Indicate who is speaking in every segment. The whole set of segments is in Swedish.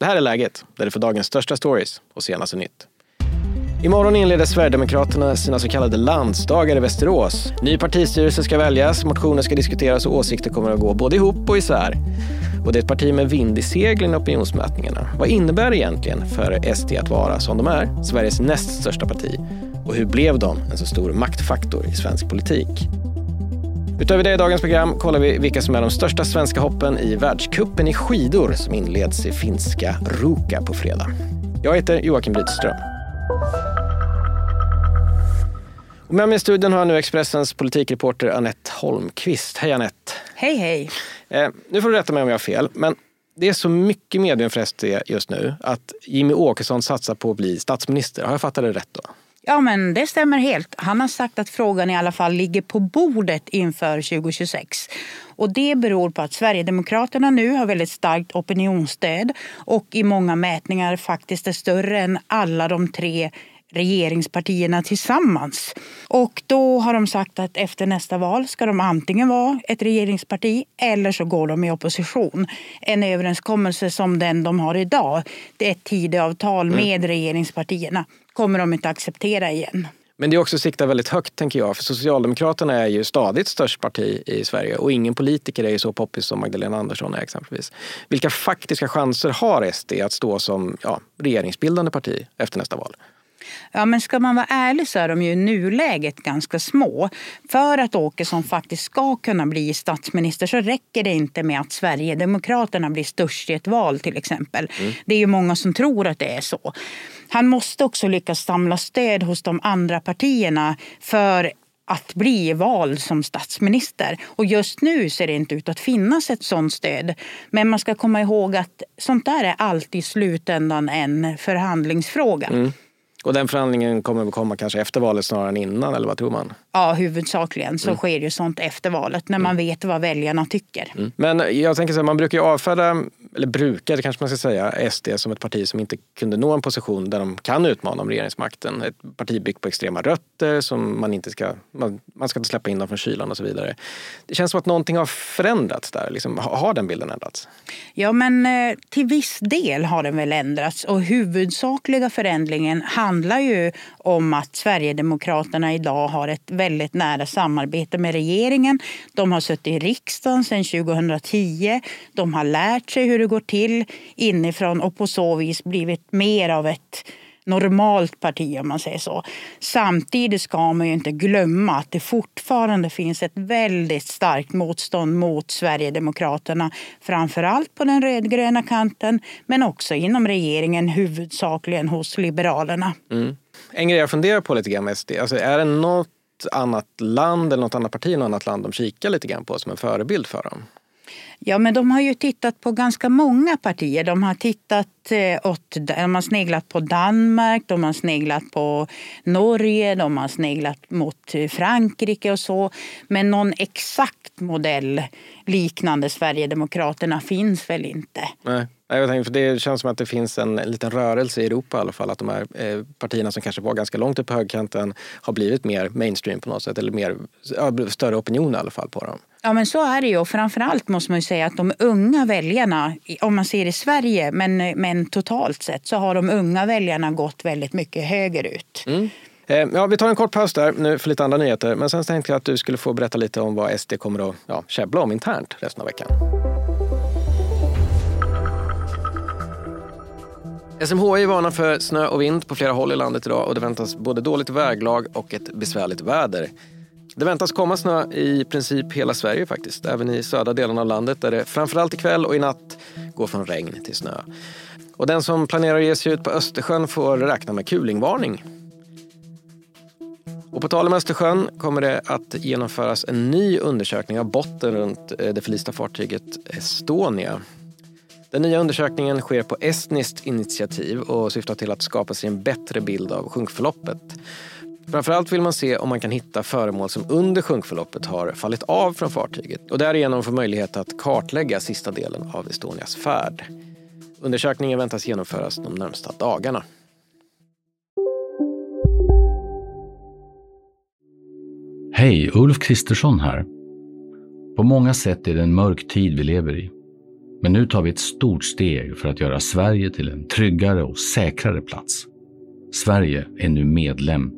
Speaker 1: Det här är läget, där det för dagens största stories och senaste nytt. Imorgon inleder Sverigedemokraterna sina så kallade landsdagar i Västerås. Ny partistyrelse ska väljas, motioner ska diskuteras och åsikter kommer att gå både ihop och isär. Och det är ett parti med vind i seglen i opinionsmätningarna. Vad innebär det egentligen för SD att vara, som de är, Sveriges näst största parti? Och hur blev de en så stor maktfaktor i svensk politik? Utöver det i dagens program kollar vi vilka som är de största svenska hoppen i världskuppen i skidor som inleds i finska Ruka på fredag. Jag heter Joakim Rydström. Och med mig i studion har jag nu Expressens politikreporter Annette Holmqvist. Hej Annette!
Speaker 2: Hej hej!
Speaker 1: Eh, nu får du rätta mig om jag har fel, men det är så mycket medium för SD just nu att Jimmy Åkesson satsar på att bli statsminister. Har jag fattat det rätt då?
Speaker 2: Ja, men det stämmer helt. Han har sagt att frågan i alla fall ligger på bordet inför 2026. Och det beror på att Sverigedemokraterna nu har väldigt starkt opinionsstöd och i många mätningar faktiskt är större än alla de tre regeringspartierna tillsammans. Och då har de sagt att efter nästa val ska de antingen vara ett regeringsparti eller så går de i opposition. En överenskommelse som den de har idag, det är ett Tidöavtal med mm. regeringspartierna, kommer de inte acceptera igen.
Speaker 1: Men det är också sikta väldigt högt tänker jag. För Socialdemokraterna är ju stadigt störst parti i Sverige och ingen politiker är ju så poppis som Magdalena Andersson är exempelvis. Vilka faktiska chanser har SD att stå som ja, regeringsbildande parti efter nästa val?
Speaker 2: Ja, men ska man vara ärlig så är de ju i nuläget ganska små. För att Åkesson faktiskt ska kunna bli statsminister så räcker det inte med att Sverigedemokraterna blir störst i ett val till exempel. Mm. Det är ju många som tror att det är så. Han måste också lyckas samla stöd hos de andra partierna för att bli vald som statsminister. Och just nu ser det inte ut att finnas ett sådant stöd. Men man ska komma ihåg att sånt där är alltid i slutändan en förhandlingsfråga. Mm.
Speaker 1: Och den förhandlingen kommer att komma kanske efter valet snarare än innan, eller vad tror man?
Speaker 2: Ja, huvudsakligen så mm. sker ju sånt efter valet när man mm. vet vad väljarna tycker.
Speaker 1: Mm. Men jag tänker så här, man brukar ju avfärda eller brukar kanske man ska säga, SD som ett parti som inte kunde nå en position där de kan utmana om regeringsmakten. Ett parti byggt på extrema rötter som man inte ska, man, man ska inte släppa in dem från kylan och så vidare. Det känns som att någonting har förändrats där. Liksom, har den bilden ändrats?
Speaker 2: Ja, men eh, till viss del har den väl ändrats och huvudsakliga förändringen handlar ju om att Sverigedemokraterna idag har ett väldigt nära samarbete med regeringen. De har suttit i riksdagen sedan 2010. De har lärt sig hur hur det går till inifrån och på så vis blivit mer av ett normalt parti om man säger så. Samtidigt ska man ju inte glömma att det fortfarande finns ett väldigt starkt motstånd mot Sverigedemokraterna. Framförallt på den rödgröna kanten men också inom regeringen, huvudsakligen hos Liberalerna. Mm.
Speaker 1: En grej jag funderar på lite grann med SD, alltså är det något annat land eller något annat parti i något annat land de kikar lite grann på som en förebild för dem?
Speaker 2: Ja, men de har ju tittat på ganska många partier. De har tittat eh, åt, de har sneglat på Danmark, de har sneglat på Norge, de har sneglat mot eh, Frankrike och så. Men någon exakt modell liknande Sverigedemokraterna finns väl inte.
Speaker 1: Nej. Jag tänkte, för det känns som att det finns en, liten rörelse i Europa i alla fall. Att de här eh, partierna som kanske var ganska långt upp på högkanten har blivit mer mainstream på något sätt. Eller mer, större opinion i alla fall på dem.
Speaker 2: Ja men så är det ju. Framförallt måste man ju säga att de unga väljarna, om man ser i Sverige men, men totalt sett så har de unga väljarna gått väldigt mycket högerut. Mm.
Speaker 1: Eh, ja, vi tar en kort paus där nu för lite andra nyheter. Men sen tänkte jag att du skulle få berätta lite om vad SD kommer att ja, käbbla om internt resten av veckan. SMHI varnar för snö och vind på flera håll i landet idag och det väntas både dåligt väglag och ett besvärligt väder. Det väntas komma snö i princip hela Sverige faktiskt. Även i södra delen av landet där det framförallt ikväll och i natt går från regn till snö. Och den som planerar att ge sig ut på Östersjön får räkna med kulingvarning. Och på tal om Östersjön kommer det att genomföras en ny undersökning av botten runt eh, det förlista fartyget Estonia. Den nya undersökningen sker på estniskt initiativ och syftar till att skapa sig en bättre bild av sjunkförloppet. Framförallt vill man se om man kan hitta föremål som under sjunkförloppet har fallit av från fartyget och därigenom få möjlighet att kartlägga sista delen av Estonias färd. Undersökningen väntas genomföras de närmsta dagarna.
Speaker 3: Hej, Ulf Kristersson här. På många sätt är det en mörk tid vi lever i. Men nu tar vi ett stort steg för att göra Sverige till en tryggare och säkrare plats. Sverige är nu medlem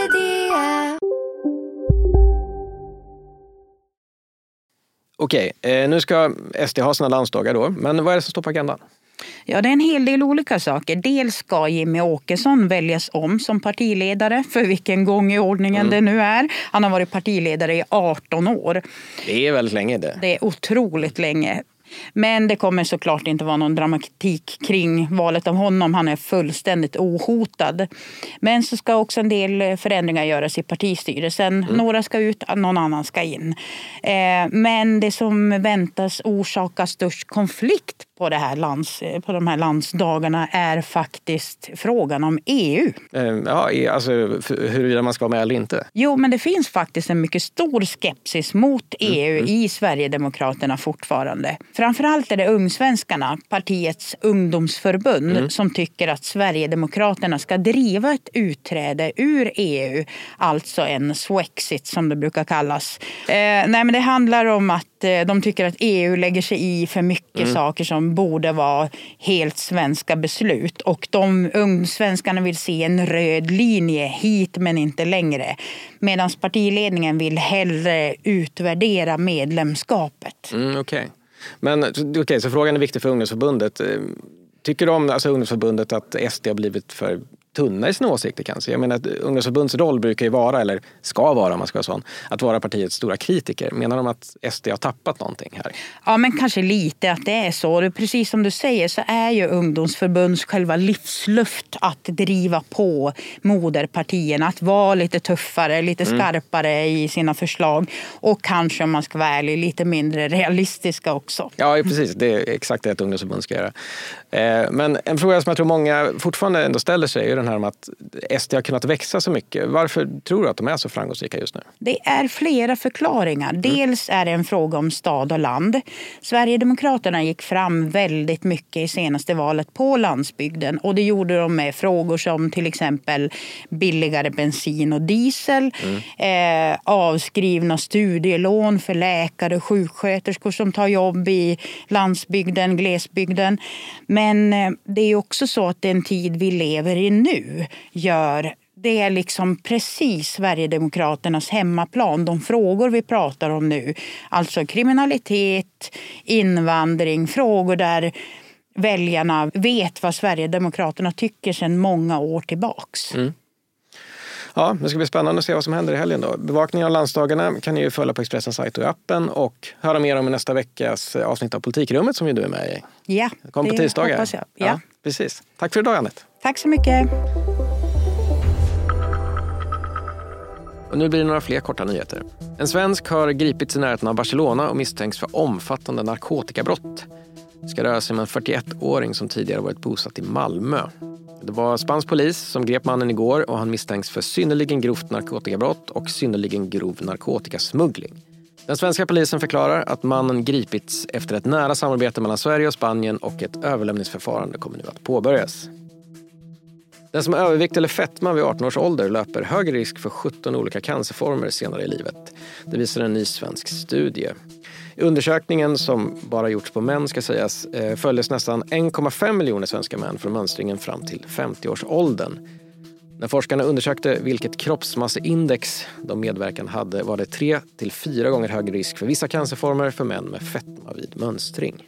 Speaker 1: Okej, eh, nu ska SD ha sina landsdagar då. Men vad är det som står på agendan?
Speaker 2: Ja, det är en hel del olika saker. Dels ska Jimmy Åkesson väljas om som partiledare, för vilken gång i ordningen mm. det nu är. Han har varit partiledare i 18 år.
Speaker 1: Det är väldigt länge det.
Speaker 2: Det är otroligt länge. Men det kommer såklart inte vara någon dramatik kring valet av honom. Han är fullständigt ohotad. Men så ska också en del förändringar göras i partistyrelsen. Mm. Några ska ut, någon annan ska in. Eh, men det som väntas orsaka störst konflikt på, det här lands, på de här landsdagarna är faktiskt frågan om EU.
Speaker 1: Eh, ja, alltså huruvida man ska vara med eller inte?
Speaker 2: Jo, men det finns faktiskt en mycket stor skepsis mot EU mm. i Sverigedemokraterna fortfarande. Framförallt är det Ungsvenskarna, partiets ungdomsförbund, mm. som tycker att Sverigedemokraterna ska driva ett utträde ur EU. Alltså en swexit som det brukar kallas. Eh, nej, men det handlar om att eh, de tycker att EU lägger sig i för mycket mm. saker som borde vara helt svenska beslut. Och de ungsvenskarna vill se en röd linje hit men inte längre. Medan partiledningen vill hellre utvärdera medlemskapet.
Speaker 1: Mm, okay. Men okej, okay, så frågan är viktig för ungdomsförbundet. Eh, tycker de, alltså ungdomsförbundet, att SD har blivit för tunna i sina åsikter kanske. Jag menar att ungdomsförbundets roll brukar ju vara, eller ska vara om man ska vara sån, att vara partiets stora kritiker. Menar de att SD har tappat någonting här?
Speaker 2: Ja, men kanske lite att det är så. Precis som du säger så är ju ungdomsförbunds själva livsluft att driva på moderpartierna. Att vara lite tuffare, lite mm. skarpare i sina förslag. Och kanske, om man ska vara ärlig, lite mindre realistiska också.
Speaker 1: Ja, precis. Det är exakt det ett ungdomsförbund ska göra. Eh, men en fråga som jag tror många fortfarande ändå ställer sig är den här med att SD har kunnat växa så mycket. Varför tror du att de är så framgångsrika just nu?
Speaker 2: Det är flera förklaringar. Mm. Dels är det en fråga om stad och land. Sverigedemokraterna gick fram väldigt mycket i senaste valet på landsbygden och det gjorde de med frågor som till exempel billigare bensin och diesel, mm. eh, avskrivna studielån för läkare och sjuksköterskor som tar jobb i landsbygden, glesbygden. Men eh, det är också så att den tid vi lever i nu gör det är liksom precis Sverigedemokraternas hemmaplan. De frågor vi pratar om nu, alltså kriminalitet, invandring, frågor där väljarna vet vad Sverigedemokraterna tycker sedan många år tillbaks. Mm.
Speaker 1: Ja, det ska bli spännande att se vad som händer i helgen. Då. Bevakningen av landsdagarna kan ni ju följa på Expressens sajt och appen och höra mer om i nästa veckas avsnitt av Politikrummet som ju du är med i.
Speaker 2: Ja,
Speaker 1: det kommer på tisdagar.
Speaker 2: hoppas jag. Ja. ja.
Speaker 1: precis. Tack för idag, Anette.
Speaker 2: Tack så mycket.
Speaker 1: Och nu blir det några fler korta nyheter. En svensk har gripits i närheten av Barcelona och misstänks för omfattande narkotikabrott. Det ska röra sig om en 41-åring som tidigare varit bosatt i Malmö. Det var spansk polis som grep mannen igår och han misstänks för synnerligen grovt narkotikabrott och synnerligen grov narkotikasmuggling. Den svenska polisen förklarar att mannen gripits efter ett nära samarbete mellan Sverige och Spanien och ett överlämningsförfarande kommer nu att påbörjas. Den som har övervikt eller fetma vid 18 års ålder löper högre risk för 17 olika cancerformer senare i livet. Det visar en ny svensk studie. I undersökningen, som bara gjorts på män ska sägas, eh, följdes nästan 1,5 miljoner svenska män från mönstringen fram till 50-årsåldern. När forskarna undersökte vilket kroppsmasseindex de medverkande hade var det tre till fyra gånger högre risk för vissa cancerformer för män med fetma vid mönstring.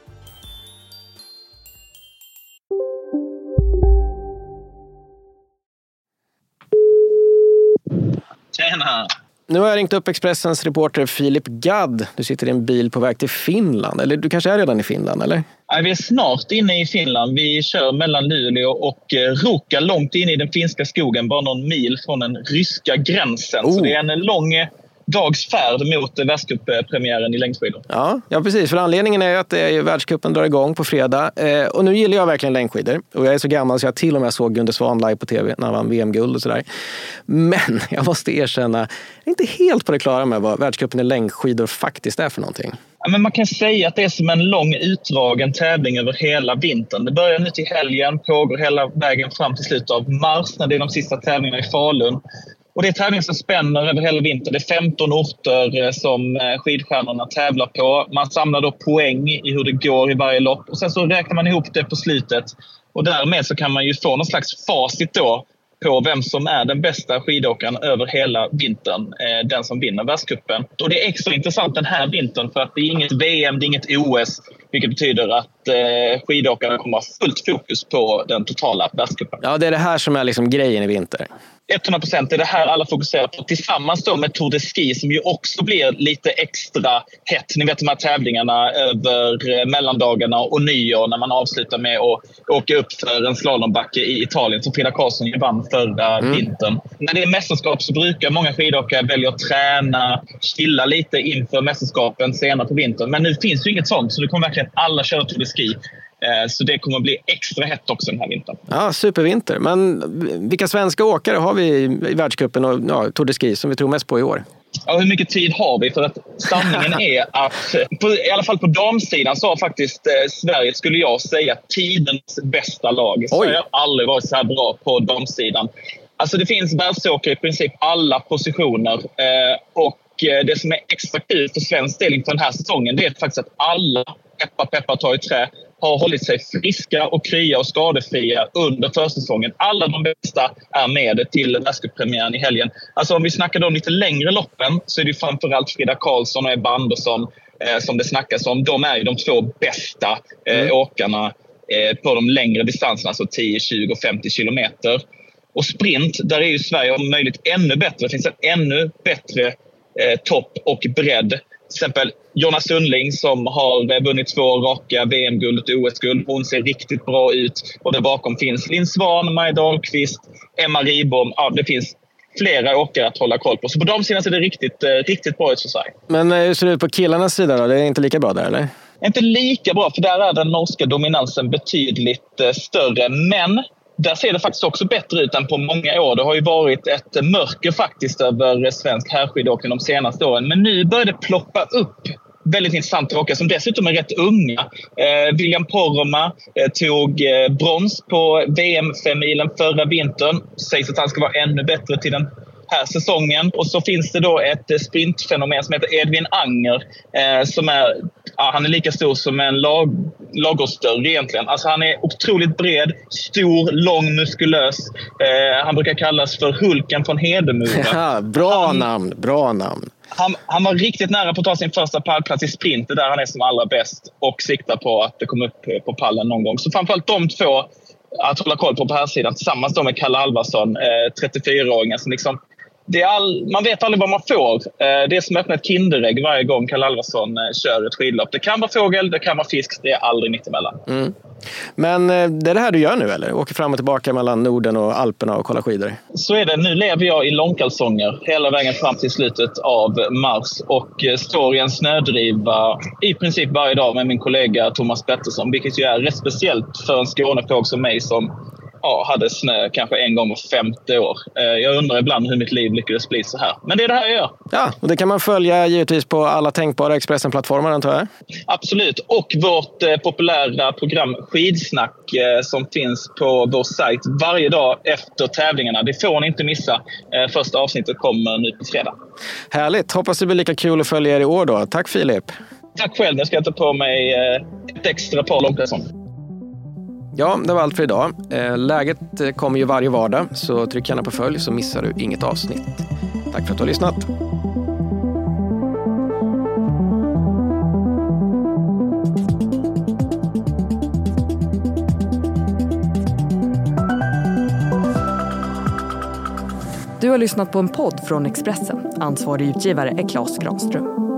Speaker 1: Nu har jag ringt upp Expressens reporter Filip Gadd. Du sitter i en bil på väg till Finland. Eller du kanske är redan i Finland? eller?
Speaker 4: Ja, vi är snart inne i Finland. Vi kör mellan Luleå och eh, Ruka, långt inne i den finska skogen, bara någon mil från den ryska gränsen. Oh. Så det är en lång dags färd mot världscuppremiären i längdskidor.
Speaker 1: Ja, ja, precis. För anledningen är att det är världscupen drar igång på fredag. Eh, och nu gillar jag verkligen längdskidor. Och jag är så gammal så jag till och med såg Gunde Svan live på tv när han vann VM-guld och sådär. Men jag måste erkänna, jag är inte helt på det klara med vad världscupen i längdskidor faktiskt är för någonting.
Speaker 4: Ja, men man kan säga att det är som en lång utdragen tävling över hela vintern. Det börjar nu till helgen, pågår hela vägen fram till slutet av mars när det är de sista tävlingarna i Falun. Och det är tävlingar som spänner över hela vintern. Det är 15 orter eh, som eh, skidstjärnorna tävlar på. Man samlar då poäng i hur det går i varje lopp och sen så räknar man ihop det på slutet. Och därmed så kan man ju få någon slags facit då på vem som är den bästa skidåkaren över hela vintern. Eh, den som vinner världscupen. Och det är extra intressant den här vintern för att det är inget VM, det är inget OS. Vilket betyder att eh, skidåkarna kommer ha fullt fokus på den totala världscupen.
Speaker 1: Ja, det är det här som är liksom grejen i vinter.
Speaker 4: 100 procent är det här alla fokuserar på. Tillsammans då med Tour de Ski som ju också blir lite extra hett. Ni vet de här tävlingarna över eh, mellandagarna och nyår när man avslutar med att åka upp för en slalombacke i Italien som Frida Karlsson ju vann förra mm. vintern. När det är mästerskap så brukar många skidåkare välja att träna, chilla lite inför mästerskapen senare på vintern. Men nu finns ju inget sånt så det kommer verkligen alla köra Tour de Ski. Eh, så det kommer att bli extra hett också den här vintern.
Speaker 1: Ja, supervinter. Men vilka svenska åkare har vi i världscupen och ja, Tour de Ski som vi tror mest på i år?
Speaker 4: Ja, hur mycket tid har vi? För att sanningen är att, på, i alla fall på damsidan, så har faktiskt eh, Sverige, skulle jag säga, tidens bästa lag. Oj. Sverige har aldrig varit så här bra på damsidan. Alltså det finns världsåkare i princip alla positioner. Eh, och eh, det som är extra kul för svensk del inför den här säsongen, det är faktiskt att alla, peppa peppa ta i trä, har hållit sig friska och krya och skadefria under försäsongen. Alla de bästa är med till världscuppremiären i helgen. Alltså om vi snackar de lite längre loppen så är det framförallt Frida Karlsson och Ebba Andersson eh, som det snackas om. De är ju de två bästa eh, mm. åkarna eh, på de längre distanserna, alltså 10, 20 och 50 kilometer. Och sprint, där är ju Sverige om möjligt ännu bättre. Det finns en ännu bättre eh, topp och bredd till exempel Jonna Sundling som har vunnit två raka VM-guld och OS-guld. Hon ser riktigt bra ut. Och där bakom finns Linn Svan, Maja Dahlqvist, Emma Ribom. Ja, det finns flera åkare att hålla koll på. Så på de sidan ser det riktigt, eh, riktigt bra ut för Sverige.
Speaker 1: Men eh, hur ser det ut på killarnas sida då? Det är inte lika bra där eller?
Speaker 4: Inte lika bra, för där är den norska dominansen betydligt eh, större. Men där ser det faktiskt också bättre ut än på många år. Det har ju varit ett mörker faktiskt över svensk herrskidåkning de senaste åren. Men nu börjar det ploppa upp väldigt intressanta åkare som dessutom är rätt unga. Eh, William Poromaa eh, tog eh, brons på VM-femilen förra vintern. Sägs att han ska vara ännu bättre till den här säsongen. Och så finns det då ett eh, sprintfenomen som heter Edvin Anger. Eh, som är, ja, han är lika stor som en lag, ladugårdsdörr egentligen. Alltså han är otroligt bred, stor, lång, muskulös. Eh, han brukar kallas för Hulken från Hedemora.
Speaker 1: Ja, bra han, namn, bra namn.
Speaker 4: Han, han, var riktigt nära på att ta sin första pallplats i sprint, där han är som allra bäst. Och siktar på att komma upp på pallen någon gång. Så framförallt de två att hålla koll på på här sidan tillsammans med Kalle Alvarsson, eh, 34-åringen som liksom all, man vet aldrig vad man får. Eh, det är som att öppna ett Kinderägg varje gång Kalle Alvarsson eh, kör ett skidlopp. Det kan vara fågel, det kan vara fisk. Det är aldrig mittemellan. Mm.
Speaker 1: Men eh, det är det här du gör nu eller? Åker fram och tillbaka mellan Norden och Alperna och kollar skidor?
Speaker 4: Så är det. Nu lever jag i långkalsonger hela vägen fram till slutet av mars och står i en snödriva i princip varje dag med min kollega Thomas Pettersson. Vilket ju är rätt speciellt för en Skånefåg som mig som ja, hade snö kanske en gång var femte år. Eh, jag undrar ibland hur mitt liv lyckades bli så här. Men det är det här jag gör.
Speaker 1: Ja, och det kan man följa givetvis på alla tänkbara Expressen-plattformar antar jag?
Speaker 4: Absolut. Och vårt eh, populära program Skidsnack eh, som finns på vår sajt varje dag efter tävlingarna. Det får ni inte missa. Eh, första avsnittet kommer nu på fredag.
Speaker 1: Härligt. Hoppas det blir lika kul att följa er i år då. Tack Filip.
Speaker 4: Tack själv. Nu ska jag ta på mig eh, ett extra par långkalsonger.
Speaker 1: Ja, det var allt för idag. Eh, läget eh, kommer ju varje vardag, så tryck gärna på följ så missar du inget avsnitt. Tack för att du har lyssnat.
Speaker 5: Du har lyssnat på en podd från Expressen. Ansvarig utgivare är Klas Granström.